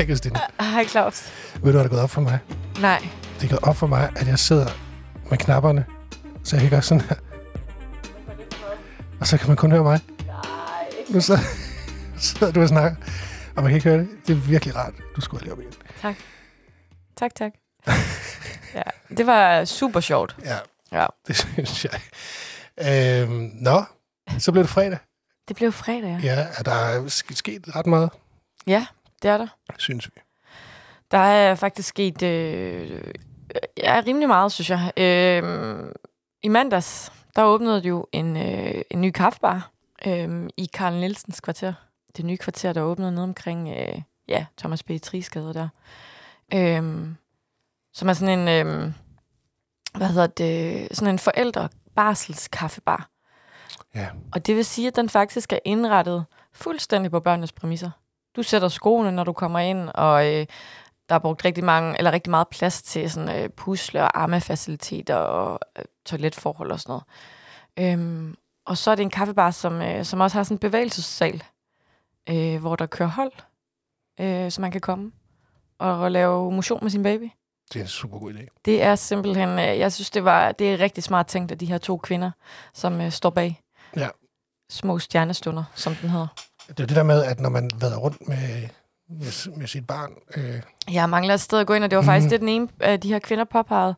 Hej, Christine. Hej, Claus. Ved du, hvad der er gået op for mig? Nej. Det er gået op for mig, at jeg sidder med knapperne, så jeg kan gøre sådan her. Og så kan man kun høre mig. Nej. Nu sidder, sidder du og snakker, og man kan ikke høre det. Det er virkelig rart. Du skulle lige op igen. Tak. Tak, tak. ja, det var super sjovt. Ja, Ja. det synes jeg. Øhm, nå, så blev det fredag. Det blev fredag, ja. Ja, er der sk- sket ret meget, Ja, det er der. synes vi. Der er faktisk sket øh, ja, rimelig meget, synes jeg. Øh, I mandags, der åbnede jo en, øh, en ny kaffebar øh, i Karl Nielsens kvarter. Det nye kvarter, der åbnede nede omkring øh, ja, Thomas B. Trisgade der. Øh, som er sådan en, øh, hvad hedder det, sådan en forældre barsels kaffebar. Ja. Og det vil sige, at den faktisk er indrettet fuldstændig på børnenes præmisser. Du sætter skoene, når du kommer ind, og øh, der er brugt rigtig, mange, eller rigtig meget plads til sådan, øh, pusle og armefaciliteter og øh, toiletforhold og sådan noget. Øhm, og så er det en kaffebar, som, øh, som også har sådan en bevægelsessal, øh, hvor der kører hold, øh, så man kan komme og, lave motion med sin baby. Det er en super god idé. Det er simpelthen, øh, jeg synes, det, var, det er rigtig smart tænkt af de her to kvinder, som øh, står bag. Ja. Små stjernestunder, som den hedder. Det er det der med, at når man vader rundt med, med, med sit barn, øh, Jeg mangler et sted at gå ind, og det var faktisk det, den ene af de her kvinder påpegede.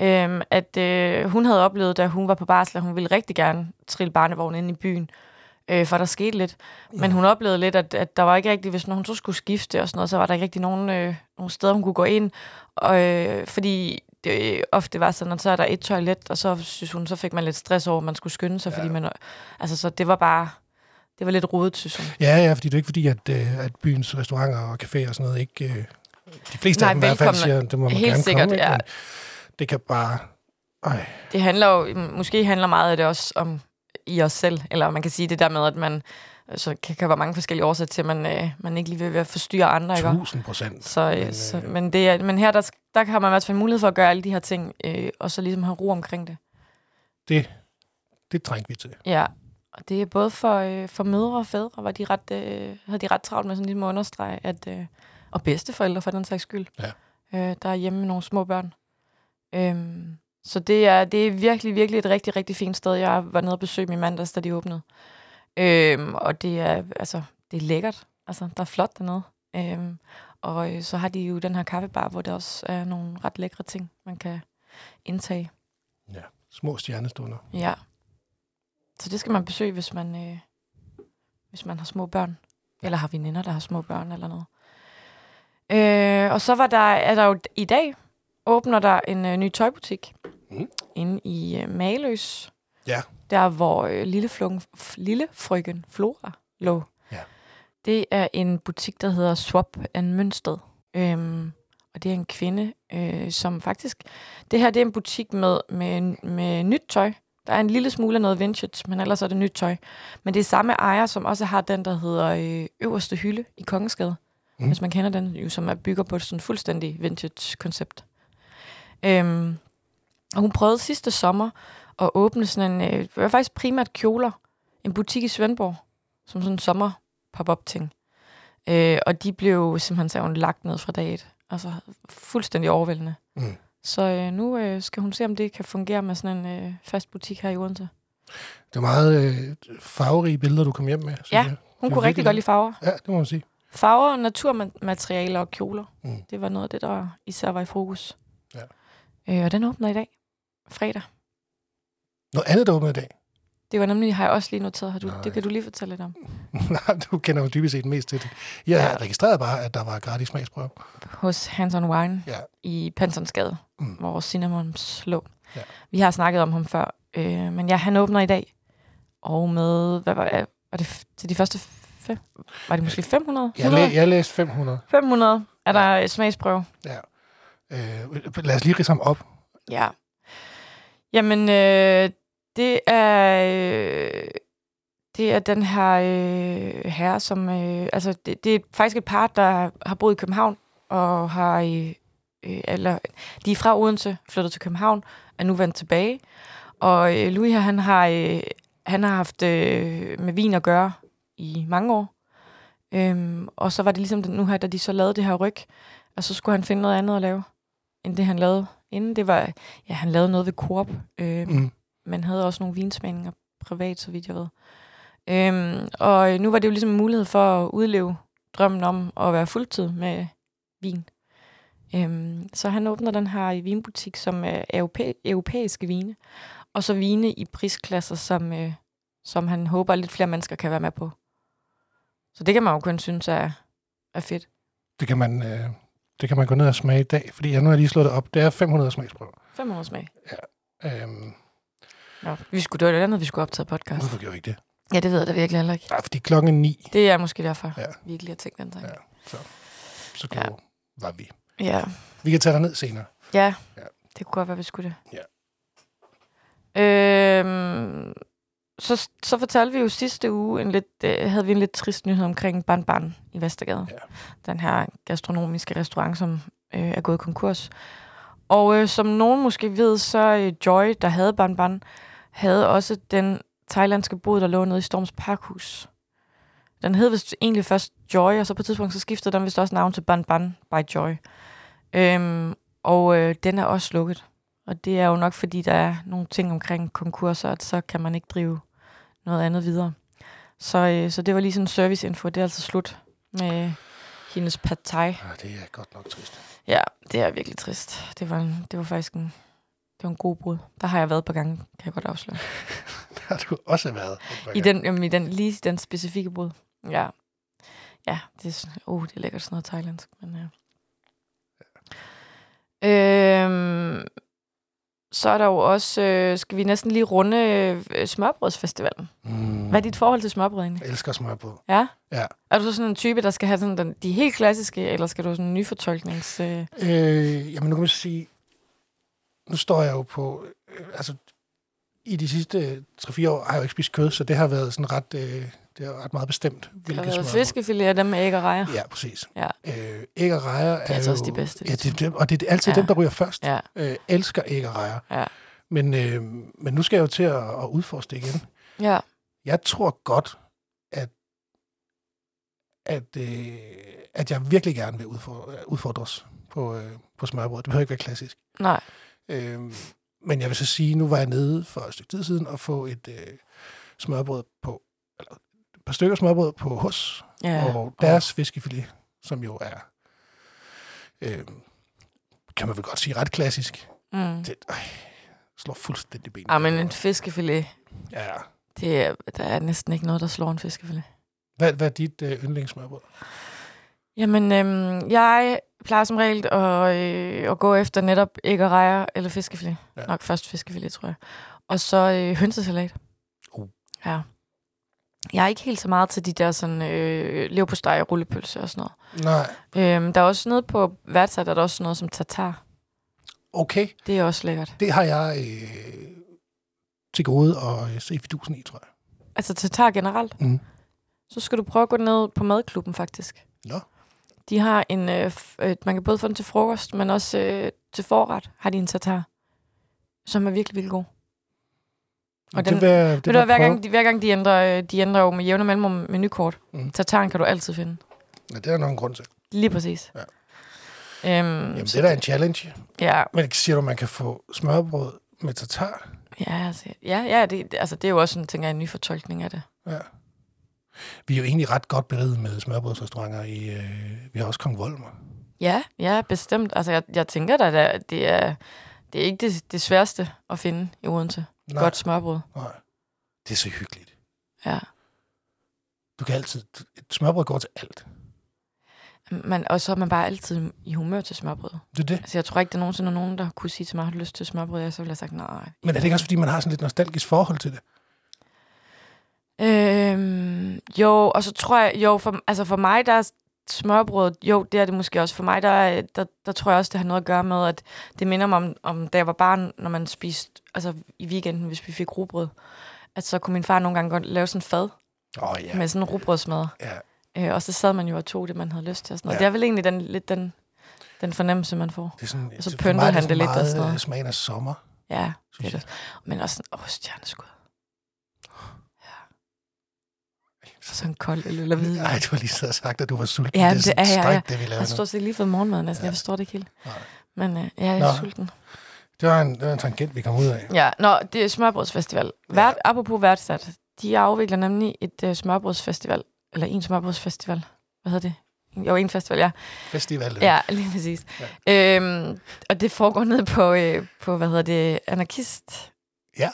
Øhm, at øh, hun havde oplevet, da hun var på barsel, at hun ville rigtig gerne trille barnevognen ind i byen, øh, for der skete lidt. Men hun oplevede lidt, at, at der var ikke rigtig, hvis hun så skulle skifte og sådan noget, så var der ikke rigtig nogen, øh, nogen steder, hun kunne gå ind. Og, øh, fordi det ofte var sådan, at så er der et toilet, og så synes hun, så fik man lidt stress over, at man skulle skynde sig, Ja. fordi man, altså, så det var bare, det var lidt rodet, synes hun. Ja, ja, fordi det er ikke fordi, at, øh, at byens restauranter og caféer og sådan noget ikke... Øh, de fleste Nej, af dem i hvert fald siger, det må man Helt gerne sikkert, komme, ja. Det kan bare... Øj, Det handler jo, måske handler meget af det også om i os selv, eller man kan sige det der med, at man, så kan, kan være mange forskellige årsager til, at man, øh, man ikke lige vil være forstyrre andre, ikke? tusind procent. Så, øh, Men, men, så, øh, men, det, er- men her, der, der har man i hvert fald mulighed for at gøre alle de her ting, øh, og så ligesom have ro omkring det. Det, det trængte vi til. Ja, det er både for, øh, for mødre og fædre, var de ret, øh, havde de ret travlt med sådan ligesom at understrege, at, øh, og bedsteforældre for den sags skyld, Ja. øh, der er hjemme med nogle små børn. Øhm, så det er, det er virkelig, virkelig et rigtig, rigtig fint sted. Jeg var nede og besøge min mandags, da de åbnede. Øhm, og det er, altså, det er lækkert. Altså, der er flot dernede. Øhm, og øh, så har de jo den her kaffebar, hvor der også er nogle ret lækre ting, man kan indtage. Ja, små stjernestunder. Ja. Så det skal man besøge, hvis man, øh, hvis man har små børn. Eller har veninder, der har små børn eller noget. Øh, og så var der, er der jo i dag, åbner der en øh, ny tøjbutik. Mhm. Inde i øh, Maløs. Ja. Der, hvor øh, lille, flung, lille frøken Flora lå. Ja. Det er en butik, der hedder Swap and Mønsted. Øhm, og det er en kvinde, øh, som faktisk... Det her det er en butik med, med, med nyt tøj. Der er en lille smule af noget vintage, men ellers er det nyt tøj. Men det er samme ejer, som også har den, der hedder øh, Øverste Hylde i Kongensgade. Mm. Hvis man kender den, jo, som er bygger på et sådan fuldstændig vintage-koncept. Øhm, og hun prøvede sidste sommer at åbne sådan en... Øh, faktisk primært kjoler. En butik i Svendborg, som sådan en sommer pop-up ting. Øh, og de blev simpelthen sagde hun, lagt ned fra dag et. Altså fuldstændig overvældende. Mm. Så øh, nu øh, skal hun se, om det kan fungere med sådan en øh, fast butik her i Odense. Det var meget øh, farverige billeder, du kom hjem med. Ja. jeg. Hun kunne rigtig godt lide farver. Ja, det må man sige. Farver, naturmaterialer og kjoler. Mm. Det var noget af det, der især var i fokus. Ja. Øh, og den åbner i dag. Fredag. Noget andet, der åbner i dag. Det var nemlig, har jeg også lige noteret. Har du, Nej. det kan du lige fortælle lidt om. Nej, du kender jo dybest set mest til det. Jeg Ja. ja. registrerede bare, at der var gratis smagsprøve. Hos Hands on Wine Ja. i Pansonsgade, Mm. hvor Cinnamons lå. Ja. Vi har snakket om ham før. Øh, men ja, han åbner i dag. Og med, hvad var, det? var det til de første fem? Var det måske 500? Jeg, læ- jeg læste 500. 500 er der ja. smagsprøve. Øh, lad os lige ridse ham op. Ja. Jamen, øh, det er... Øh, det er den her øh, herre, som... Øh, altså, det, det er faktisk et par, der har boet i København, og har... Øh, øh, eller, de er fra Odense, flyttet til København, er nu vendt tilbage. Og øh, Louis her, han har, øh, han har haft øh, med vin at gøre i mange år. Øhm, og så var det ligesom nu her, da de så lavede det her ryg, og så skulle han finde noget andet at lave, end det han lavede inden. Det var, ja, han lavede noget ved Coop, øh, Mm men havde også nogle vinsmagninger privat, så vidt jeg ved. Øhm, og nu var det jo ligesom en mulighed for at udleve drømmen om at være fuldtid med vin. Øhm, så han åbner den her vinbutik, som er europæ- europæiske vine, og så vine i prisklasser, som, øh, som han håber, at lidt flere mennesker kan være med på. Så det kan man jo kun synes er, er fedt. Det kan man... Øh, det kan man gå ned og smage i dag, fordi jeg nu har lige slået det op. Det er 500 smagsprøver. 500 smag. Øhm, Nå, vi skulle, det var det andet, vi skulle optage podcast. hvorfor gjorde vi ikke det? Ja, det ved jeg da virkelig heller ikke. Nej, fordi klokken er ni, Det er måske derfor, Ja. vi ikke lige har tænkt den tanke. Ja. så, så Ja. ja. var vi. Ja. Vi kan tage dig ned senere. Ja, Ja. det kunne godt være, vi skulle det. Ja. Øhm, så, så fortalte vi jo sidste uge, en lidt, øh, havde vi en lidt trist nyhed omkring Ban Ban i Vestergade. Ja. Den her gastronomiske restaurant, som øh, er gået konkurs. Og øh, som nogen måske ved, så øh, Joy, der havde Ban Ban, havde også den thailandske bod, der lå nede i Storms Parkhus. Den hed vist egentlig først Joy, og så på et tidspunkt så skiftede den vist også navn til Ban Ban by Joy. Øhm, og øh, den er også lukket. Og det er jo nok, fordi der er nogle ting omkring konkurser, at så kan man ikke drive noget andet videre. Så, øh, så det var lige sådan en serviceinfo. Det er altså slut med hendes pad thai. Ja, det er godt nok trist. Ja, det er virkelig trist. Det var, en, det var faktisk en, det var en god brud. Der har jeg været på gange, kan jeg godt afsløre. Det har du også været. I den, jamen, i den, lige den specifikke brud. Ja. Ja, det er, uh, det er lækkert sådan noget thailandsk. Men, ja. Øhm, så er der jo også, øh, skal vi næsten lige runde øh, smørbrødsfestivalen. Mm. Hvad er dit forhold til smørbrød egentlig? Jeg elsker smørbrød. Ja? Ja. Er du så sådan en type, der skal have sådan den, de helt klassiske, eller skal du sådan en nyfortolknings... Øh... Øh, jamen, nu kan man sige, nu står jeg jo på, øh, altså, i de sidste 3-4 år har jeg jo ikke spist kød, så det har været sådan ret, øh, det er ret meget bestemt. Der har været fiskefilet af dem med æg og rejer. Ja, præcis. Ja. Øh, æg og rejer er, altså jo, også de bedste, Ja, det det, er dem, og det er altid Ja. dem, der ryger først. Ja, Øh, elsker æg og rejer. Ja. Men, øh, men nu skal jeg jo til at, at udforske det igen. ja. Jeg tror godt, at, at, øh, at jeg virkelig gerne vil udfordre, udfordres på, øh, på smørbrød. Det behøver ikke være klassisk. Nej. Øhm, men jeg vil så sige, nu var jeg nede for et stykke tid siden og få et øh, smørbrød på, eller et par stykker smørbrød på hos, Ja. og deres fiskefilet, som jo er, øh, kan man vel godt sige, ret klassisk. Mm. Det øh, slår fuldstændig ben. Ja, men en fiskefilet, Ja. det er, der er næsten ikke noget, der slår en fiskefilet. Hvad, hvad er dit øh, yndlingssmørbrød? Jamen, øhm, jeg plejer som regel at, øh, at gå efter netop æg og rejer eller fiskefilet. Ja. Nok først fiskefilet, tror jeg. Og så øh, hønsesalat. Uh. Ja. Jeg er ikke helt så meget til de der sådan øh, leverpostej og rullepølse og sådan noget. Nej, Øhm, der er også noget på værtsat, der er der også noget som tartar. okay. Det er også lækkert. Det har jeg øh, til gode at øh, se fidusen i, tror jeg. Altså tartar generelt. Mm. Så skal du prøve at gå ned på madklubben, faktisk. Nå. De har en, øh, øh, man kan både få den til frokost, men også øh, til forret har de en tartar, som er virkelig, virkelig god. Og den- det vil, det du, vil jeg hver gang, de, hver gang de ændrer, øh, de ændrer jo med jævne mellemrum menukort. Mm. Tartaren kan du altid finde. Ja, det er der nok en grund til. Lige præcis. Ja. Øhm, Jamen, det er da en challenge. Ja, Men siger du, man kan få smørbrød med tartar? ja, altså, ja, ja det, det- altså, det er jo også sådan, tænker jeg, en ny fortolkning af det. Ja. Vi er jo egentlig ret godt beriget med smørbrødsrestauranter i... Øh, vi har også Kong Volmer. Ja, ja, bestemt. Altså, jeg, jeg tænker da, at det er, det er ikke det, det sværeste at finde i Odense. Nej, Godt smørbrød. nej. Det er så hyggeligt. Ja. Du kan altid... Et smørbrød går til alt. Men, og så er man bare altid i humør til smørbrød. Det er det. Altså, jeg tror ikke, der er nogensinde nogen, der kunne sige til mig, har lyst til smørbrød? Jeg så ville jeg have sagt, nej. Men er det ikke også, fordi man har sådan lidt nostalgisk forhold til det? Øhm, jo, og så tror jeg, jo, for, altså for mig, der er smørbrød, jo, det er det måske også. For mig, der, er- der, der tror jeg også, det har noget at gøre med, at det minder mig om, om da jeg var barn, når man spiste, altså i weekenden, hvis vi fik rugbrød, at så kunne min far nogle gange godt lave sådan en fad oh, ja. med sådan en rugbrødsmad. ja. Øh, og så sad man jo og tog det, man havde lyst til. Og sådan noget. Ja. Det er vel egentlig den, lidt den, den fornemmelse, man får. Det er sådan, Og så pyntede han sådan det lidt og meget, sådan noget. øh, Smagen af sommer, Ja, det er det. Men også sådan, åh, stjerneskud. Sådan kold øl eller hvidvin. Nej, du har lige siddet og sagt, at du var sulten. Ja, det, det er er sådan jeg, strengt, ja. det vi Jeg laver har nu. stort set lige fået morgenmad næsten. Jeg forstår det ikke helt. Nej. Men øh, jeg er Nå. sulten. Det var, en, det var en tangent, vi kom ud af. Ja, nå, det er Smørbrødsfestival. Vært, apropos værtsat, de afvikler nemlig et uh, smørbrødsfestival, eller en smørbrødsfestival. Hvad hedder det? Jo, en festival, ja. Festival. Ja, lige præcis. Ja. Øhm, og det foregår ned på, øh, på, hvad hedder det, Anarkist. Ja.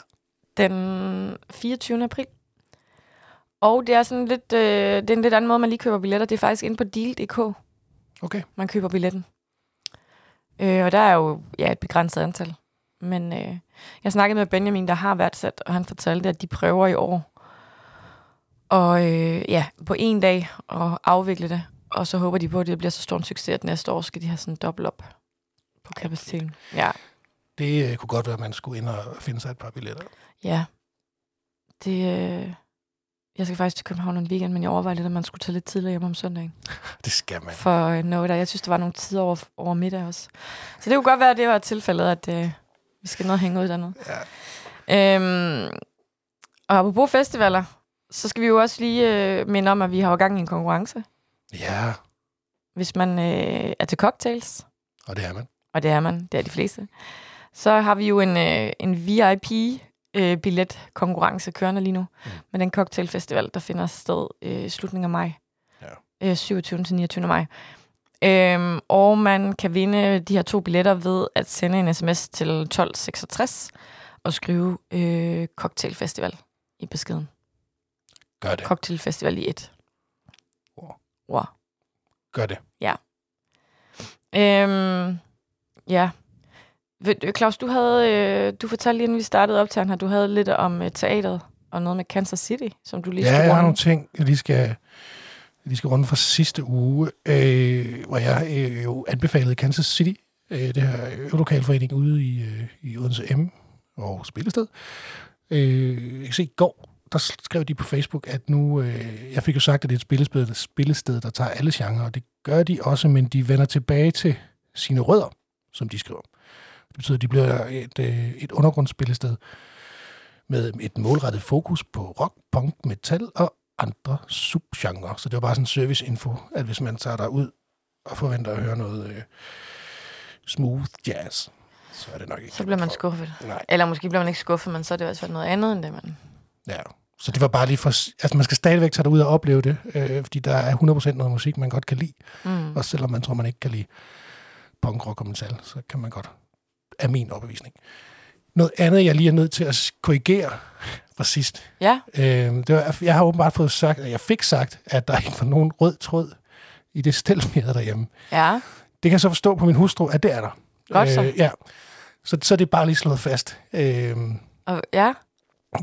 Den 24. april. Og det er sådan lidt, øh, det er en lidt anden måde, man lige køber billetter. Det er faktisk inde på deal.dk, Okay. man køber billetten. Øh, og der er jo ja, et begrænset antal. Men øh, jeg snakkede med Benjamin, der har været sat, og han fortalte, at de prøver i år. Og øh, ja, på en dag at afvikle det. Og så håber de på, at det bliver så stor en succes, at næste år skal de have sådan dobbelt op på kapaciteten. Ja, Det øh, kunne godt være, at man skulle ind og finde sig et par billetter. ja. Det, øh, jeg skal faktisk til København en weekend, men jeg overvejer lidt, at man skulle tage lidt tidligere hjem om søndagen. Det skal man. For øh, noget der. Jeg synes, der var nogle tider over, over middag også. Så det kunne godt være, at det var tilfældet, at øh, vi skal ned og hænge ud dernede. Ja. Øhm, og apropos festivaler, så skal vi jo også lige øh, minde om, at vi har jo gang i en konkurrence. ja, Hvis man øh, er til cocktails, og det er man. og det er man, det er de fleste, så har vi jo en, øh, en VIP-billet-konkurrence kørende lige nu, Mm. med den cocktailfestival, der finder sted øh, slutningen af maj. Ja. Øh, 27. til 29. maj. Øhm, og man kan vinde de her to billetter ved at sende en sms til 1266 og skrive øh, cocktailfestival i beskeden. Gør det. Cocktailfestival i et. Wow. Wow. Gør det. Øhm, ja. Du, Claus, du havde, øh, du fortalte lige, inden vi startede op til her, du havde lidt om øh, teateret og noget med Kansas City, som du lige Ja, skulle jeg har nogle ting, jeg lige skal, lige skal runde fra sidste uge, øh, hvor jeg øh, jo anbefalede Kansas City, øh, det her øvelokalforening ude i, øh, i Odense M og Spillested. Øh, jeg kan se, i går, der skrev de på Facebook, at nu, øh, jeg fik jo sagt, at det er et spillested, spillested, der tager alle genrer, og det gør de også, men de vender tilbage til sine rødder, som de skriver. Det betyder, at de bliver et, øh, et undergrundsspillested med et målrettet fokus på rock, punk, metal og andre subgenre. Så det var bare sådan en serviceinfo, at hvis man tager der ud og forventer at høre noget øh, smooth jazz, så er det nok ikke. Så bliver man skuffet. Nej, Eller måske bliver man ikke skuffet, men så er det også noget andet end det, man... ja. Så det var bare lige for... Altså, man skal stadigvæk tage ud og opleve det, øh, fordi der er 100% noget musik, man godt kan lide. Mm. Også selvom man tror, man ikke kan lide punk, rock og metal, så kan man godt, af min overbevisning. Noget andet, jeg lige er nødt til at korrigere fra sidst, Ja, Øh, det var, jeg har åbenbart fået sagt, at jeg fik sagt, at der ikke var nogen rød tråd i det stel, vi havde derhjemme. ja. Det kan jeg så forstå på min hustru, at det er der. Godt så. ja. Så, så er det bare lige slået fast. Øh, Og, ja.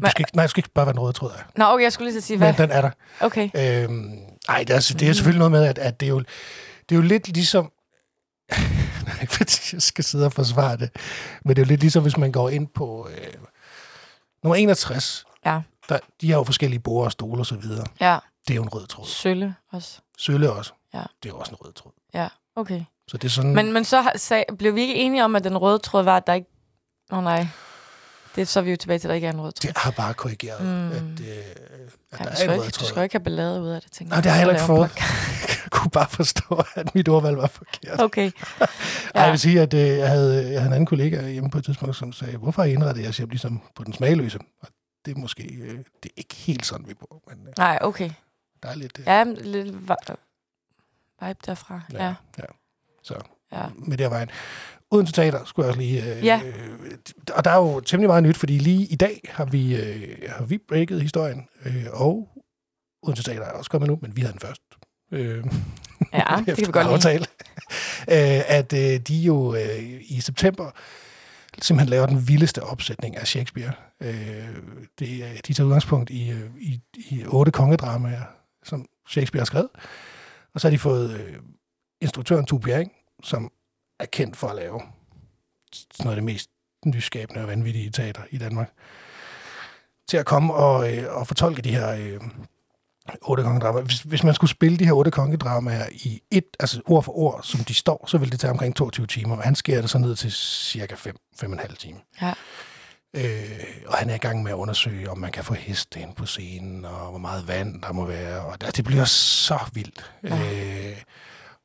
du skal ikke, nej, du skal ikke bare være en rød tråd. Nå, okay, jeg skulle lige så sige, hvad? Men den er der. Okay. Øh, ej, det er, det er selvfølgelig noget med, at, at det, er jo, det er jo lidt ligesom... Nej, fordi jeg skal sidde og forsvare det. Men det er jo lidt ligesom, hvis man går ind på øh, nummer 61. Ja. Der, de har jo forskellige borde og stole og så videre. Ja, Det er jo en rød tråd. Sølle også. Sølle også. Ja. Det er jo også en rød tråd. Ja, okay. Så det er sådan... Men, men så sag, blev vi ikke enige om, at den røde tråd var, at der ikke... Åh oh, nej. Det så er vi jo tilbage til, at der ikke er en rød tråd. det har bare korrigeret, Mm. at, øh, at Ja, der du, er skal en ikke, rød du tråd. skal jo ikke have ballade ud af det, tænker Nej, det har jeg heller ikke fået. jeg kunne bare forstå, at mit ordvalg var forkert. Okay. Ja. Ja. Jeg vil sige, at øh, jeg, havde, jeg havde en anden kollega hjemme på et tidspunkt, som sagde, hvorfor har I indrettet jeres hjem ligesom på den smagløse? Og det er måske øh, det er ikke helt sådan, vi bor, men øh, Nej, okay. der er lidt... Øh, Ja, lidt vi- vibe derfra. Ja. ja. ja. Så ja. med det her vejen. Uden til teater skulle jeg også lige... Øh, Ja. øh, og der er jo temmelig meget nyt, fordi lige i dag har vi, øh, har vi breaket historien, øh, og uden til teater er også kommet nu, men vi havde den først. Øh, Ja, det kan vi godt aftale. øh, at øh, de jo øh, i september simpelthen laver den vildeste opsætning af Shakespeare. Øh, det, er- de tager udgangspunkt i, øh, i, i otte kongedramaer, som Shakespeare har skrevet. Og så har de fået øh, instruktøren Tue Bjerring, som er kendt for at lave noget af det mest nyskabende og vanvittige teater i Danmark, til at komme og, øh, og fortolke de her øh, otte kongedramaer. Hvis, hvis man skulle spille de her otte kongedramaer i et, altså ord for ord, som de står, så ville det tage omkring 22 timer, og han skærer det så ned til cirka 5, 5,5 timer. Ja. Øh, og han er i gang med at undersøge, om man kan få heste ind på scenen, og hvor meget vand der må være. Og det bliver så vildt. Ja. Øh,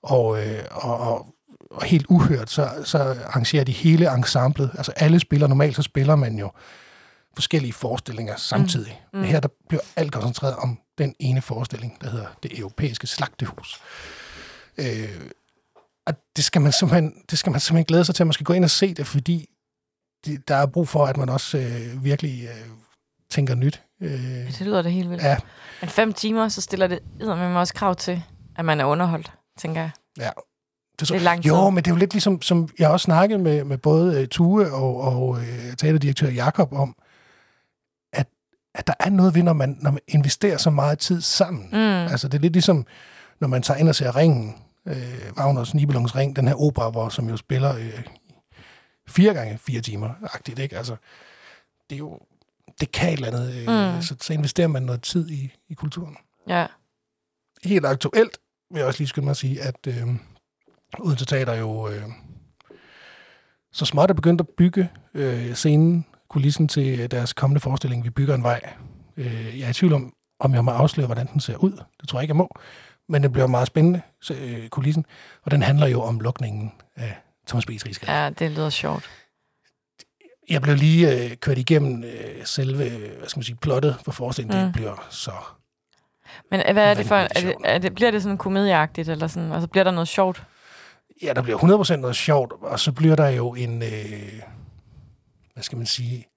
og, øh, og, og, og helt uhørt, så, så arrangerer de hele ensemblet. Altså alle spiller, normalt så spiller man jo forskellige forestillinger samtidig. Mm. Mm. Men her der bliver alt koncentreret om den ene forestilling, der hedder Det Europæiske Slagtehus. Øh, og det skal, man simpelthen, det skal man simpelthen glæde sig til, at man skal gå ind og se det, fordi det, der er brug for, at man også øh, virkelig øh, tænker nyt. Øh, Det lyder det helt vildt. ja, Men fem timer, så stiller det med også krav til, at man er underholdt, tænker jeg. ja. Det, Det er lang tid. Jo, men det er jo lidt ligesom, som jeg også snakkede med, med både uh, Tue og, og uh, teaterdirektør Jakob om, at, at der er noget ved, når man, når man investerer så meget tid sammen. Mm. Altså, det er lidt ligesom, når man tager ind og ser Ringen, øh, Wagners Nibelungens Ring, den her opera, hvor, som jo spiller øh, fire gange fire timer, agtigt, ikke? Altså, det er jo, det kan et eller andet, øh, Mm. så, så investerer man noget tid i, i kulturen. Ja. Helt aktuelt vil jeg også lige skynde mig at sige, at øh, Odense Teater jo øh, så småt er begyndt at bygge øh, scenen, kulissen til deres kommende forestilling, Vi bygger en vej. Øh, jeg er i tvivl om, om jeg må afsløre, hvordan den ser ud. Det tror jeg ikke, jeg må. Men det bliver meget spændende, så, øh, kulissen. Og den handler jo om lukningen af Thomas B. Rigsgade. ja, det lyder sjovt. Jeg blev lige øh, kørt igennem øh, selve, øh, hvad skal man sige, plottet for forestillingen. Mm. Det bliver så... Men hvad er det for, er det, er det, bliver det sådan komedieagtigt, eller sådan, altså bliver der noget sjovt? Ja, der bliver 100% noget sjovt, og så bliver der jo en, øh, hvad skal man sige,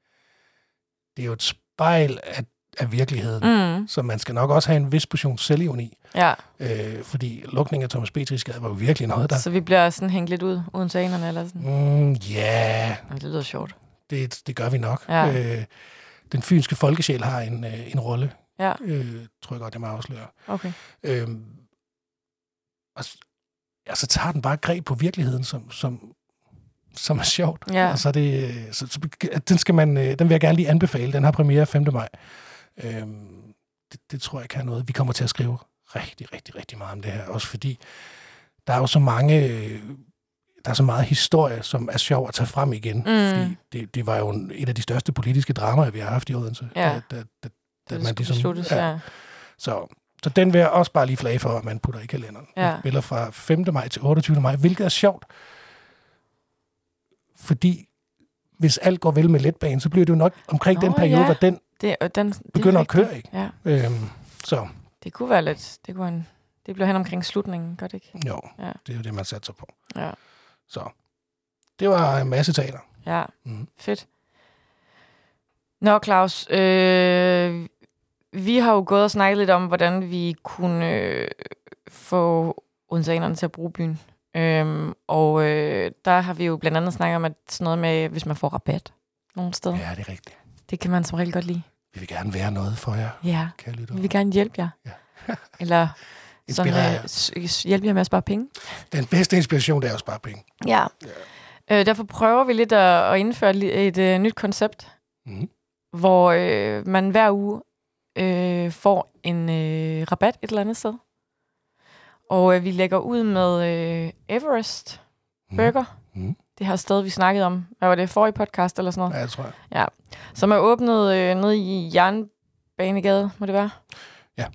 det er jo et spejl af, af virkeligheden, mm. Så man skal nok også have en vis portion selvironi, Ja, øh, fordi lukningen af Thomas Petriskade var jo virkelig noget, der... så vi bliver sådan hængt lidt ud, uden tanerne, eller sådan. Mm, ja, Jamen, det lyder sjovt. det, det gør vi nok. Ja. Øh, den fynske folkesjæl har en, øh, en rolle, Ja, øh, tror jeg godt, jeg må afsløre. okay. Og, s- ja, så tager den bare greb på virkeligheden, som, som, som er sjovt. Ja. Og så er det, så, så, den, skal man, øh, den vil jeg gerne lige anbefale. Den har premiere 5. maj. Øhm, det, det tror jeg kan noget. Vi kommer til at skrive rigtig, rigtig, rigtig meget om det her. Også fordi der er jo så mange... Der er så meget historie, som er sjov at tage frem igen. Mm. Fordi det, det var jo en, et af de største politiske dramaer, vi har haft i Odense. Ja. Da, da, da, da Det man ligesom- besluttes, ja. ja. så, så den vil jeg også bare lige flage for, at man putter i kalenderen. Ja. Den spiller fra 5. maj til 28. maj, hvilket er sjovt. Fordi hvis alt går vel med letbanen, så bliver det jo nok omkring Nå, den periode, ja. hvor den Det, den, det er begynder at køre, ikke? Ja, Øhm, så det kunne være lidt, det kunne en, det bliver hen omkring slutningen, gør det ikke? jo, Ja. det er jo det, man satser på. Ja, Så det var en masse teater. ja. Mhm. fedt. Nå, Claus, øh, vi har jo gået og snakket lidt om, hvordan vi kunne øh, få odenseanerne til at bruge byen. Øhm, og øh, der har vi jo blandt andet snakket om, at sådan noget med, hvis man får rabat nogle steder. Ja. Ja, det er rigtigt. Det kan man som regel godt lide. Vi vil gerne være noget for jer, Ja, lyttere. vi vil gerne hjælpe jer. Ja. Eller jer. øh, hjælpe jer med at spare penge. Den bedste inspiration, det er at spare penge. Ja. Øh, derfor prøver vi lidt at, at indføre li- et øh, nyt koncept, Mhm. hvor øh, man hver uge øh, får en øh, rabat et eller andet sted. Og øh, vi lægger ud med øh, Everest Mhm. Burger. Mhm. Det her sted, vi snakkede om. Hvad var det? Forrige podcast eller sådan noget? Ja, det tror jeg. Som er åbnet øh, nede i Jernbanegade, må det være? Ja.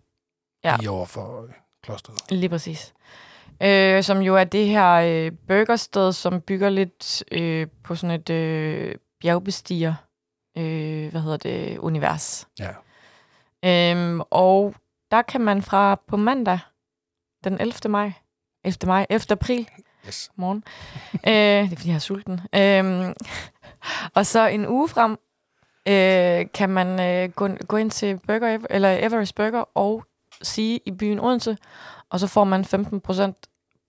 Ja. Lige over for øh, klosteret. Lige præcis. Øh, som jo er det her øh, burgersted, som bygger lidt øh, på sådan et øh, bjergbestiger, øh, hvad hedder det, univers. Ja. Øhm, og der kan man fra på mandag, den 11. maj, 11. maj, 11. april, Yes. morgen. øh, det er, fordi jeg er sulten. Øh, og så en uge frem, øh, kan man øh, gå, gå ind til Burger, eller Everest Burger og sige i byen Odense, og så får man 15%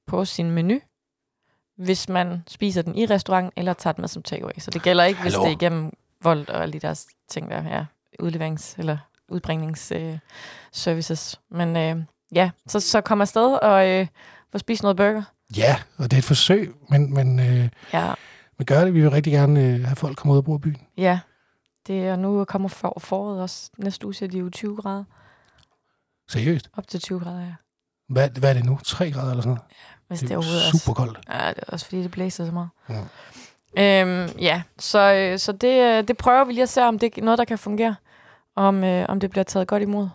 på sin menu, hvis man spiser den i restauranten, eller tager den med som takeaway. Så det gælder ikke, hvis Hallo? det er igennem vold og alle de der ting der, ja, udleverings- eller udbringningsservices. Øh. Men øh, ja, så, så kom afsted og øh, få spist noget burger. Ja, og det er et forsøg, men, men, øh, Ja, men gør det. Vi vil rigtig gerne øh, have folk komme ud og bruge byen. ja. Det er nu kommer for, foråret også. Næste uge ser de jo 20 grader. Seriøst. Op til 20 grader, ja. Hvad, hvad er det nu? 3 grader eller sådan noget? Hvis det det, er er. super koldt. Ja, det er også fordi, det blæser så meget. Ja. Øhm, ja, så, øh, så det, øh, det prøver vi lige at se, om det er noget, der kan fungere. Om, øh, om det bliver taget godt imod.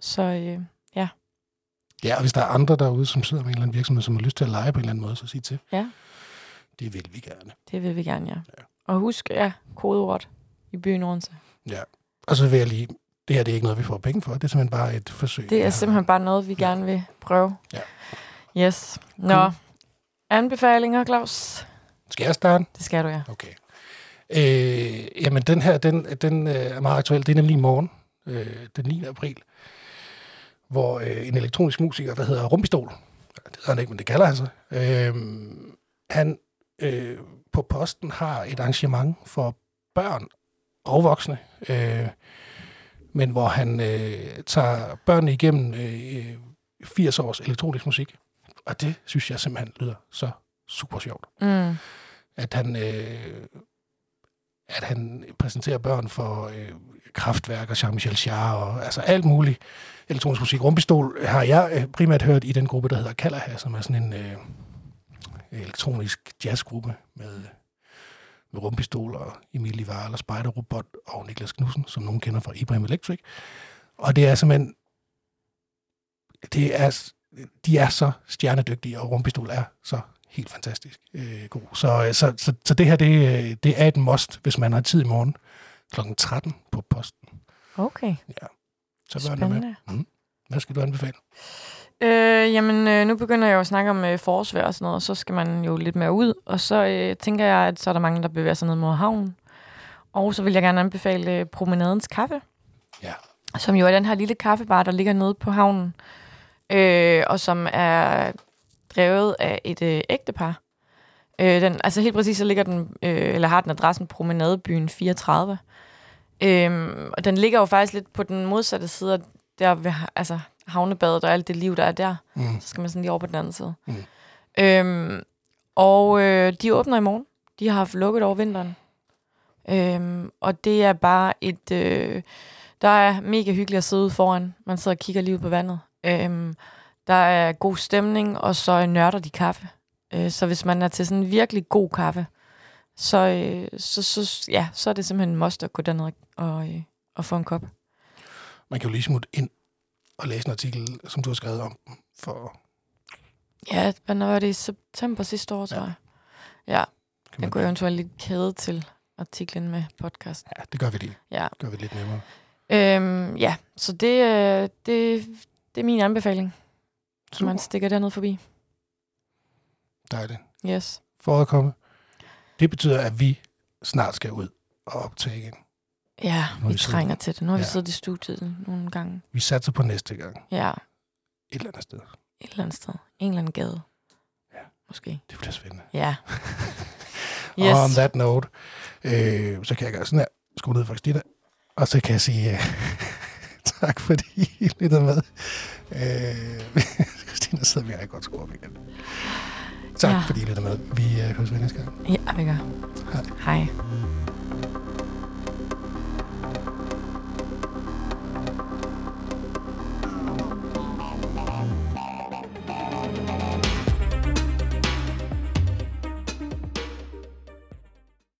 Så øh, ja. Ja, og hvis der er andre derude, som sidder med en eller anden virksomhed, som har lyst til at lege på en eller anden måde, så sig til. Ja. Det vil vi gerne. Det vil vi gerne, ja. Ja. Og husk, ja, kodeordet i byen Odense. Ja. Og så vil jeg lige... Det her det er ikke noget, vi får penge for. Det er simpelthen bare et forsøg. Det er simpelthen bare noget, vi gerne vil prøve. Ja. Yes. Nå, Cool. anbefalinger, Claus? Skal jeg starte? Det skal du, ja. Okay. Øh, jamen, den her, den, den øh, er meget aktuel. Det er nemlig i morgen, øh, den 9. april, hvor øh, en elektronisk musiker, der hedder Rumpistol, det hedder han ikke, men det kalder han sig, øh, han øh, på posten har et arrangement for børn og voksne, øh, men hvor han øh, tager børnene igennem øh, 80 års elektronisk musik. Og det synes jeg simpelthen lyder så super sjovt Mm. at han, øh, at han præsenterer børn for øh, Kraftværk og Jean-Michel Jarre og altså alt muligt elektronisk musik. Rumpistol har jeg øh, primært hørt i den gruppe, der hedder Kalaha, som er sådan en øh, elektronisk jazzgruppe med, med Rumpistol og Emilie Ivar og Spider Robot og Niklas Knudsen, som nogen kender fra Ibrahim Electric. Og det er simpelthen det er, de er så stjernedygtige, og Rumpistol er så helt fantastisk øh, god. Så, øh, så, så, så det her, det, øh, det er et must, hvis man har tid i morgen kl. 13 på posten. Okay, Så børnene med. spændende. Hvad skal du anbefale? Øh, jamen, øh, nu begynder jeg jo at snakke om øh, forårsvejr og sådan noget, og så skal man jo lidt mere ud. Og så øh, tænker jeg, at så er der mange, der bevæger sig ned mod havnen. Og så vil jeg gerne anbefale øh, Promenadens Kaffe. Ja. Som jo er den her lille kaffebar, der ligger nede på havnen. Øh, og som er drevet af et øh, ægtepar. Øh, den, altså helt præcis, så ligger den, øh, eller har den adressen Promenadebyen 34. Øh, og den ligger jo faktisk lidt på den modsatte side af der ved, altså, havnebadet og alt det liv, der er der. Mm. Så skal man sådan lige over på den anden side. Mm. Øhm, og øh, de åbner i morgen. De har haft lukket over vinteren. Øhm, og det er bare et... Øh, der er mega hyggeligt at sidde ude foran. Man sidder og kigger lige ud på vandet. Øhm, der er god stemning, og så nørder de kaffe. Øh, så hvis man er til sådan en virkelig god kaffe, så, øh, så, så, ja, så er det simpelthen en must at gå derned og, øh, og få en kop. Man kan jo lige smutte ind og læse en artikel, som du har skrevet om for... Ja, hvad var det i september sidste år, tror Ja. jeg. Ja, Kan jeg kunne eventuelt lige kæde til artiklen med podcast. ja, det gør vi lige. Ja, Det gør vi lidt nemmere. øhm, ja så det, øh, det, det er min anbefaling, Super. man stikker derned forbi. Dejligt. Yes. For at komme. Det betyder, at vi snart skal ud og optage igen. Ja, Nu vi vi trænger til det. Nu har vi Ja. siddet i studiet nogle gange. Vi satser på næste gang. Ja, Et eller andet sted. et eller andet sted. En eller anden gade. Ja. Måske. Det bliver spændende. Ja. Yes. Og on that note, øh, så kan jeg gøre sådan her. Skru ned for Christina. Og så kan jeg sige uh, tak, fordi I lyttede med. Øh, Christina sidder vi godt skru op igen. Tak, Ja. fordi I lyttede med. Vi øh, høres ved næste gang. Ja, vi gør. Hej. Hej.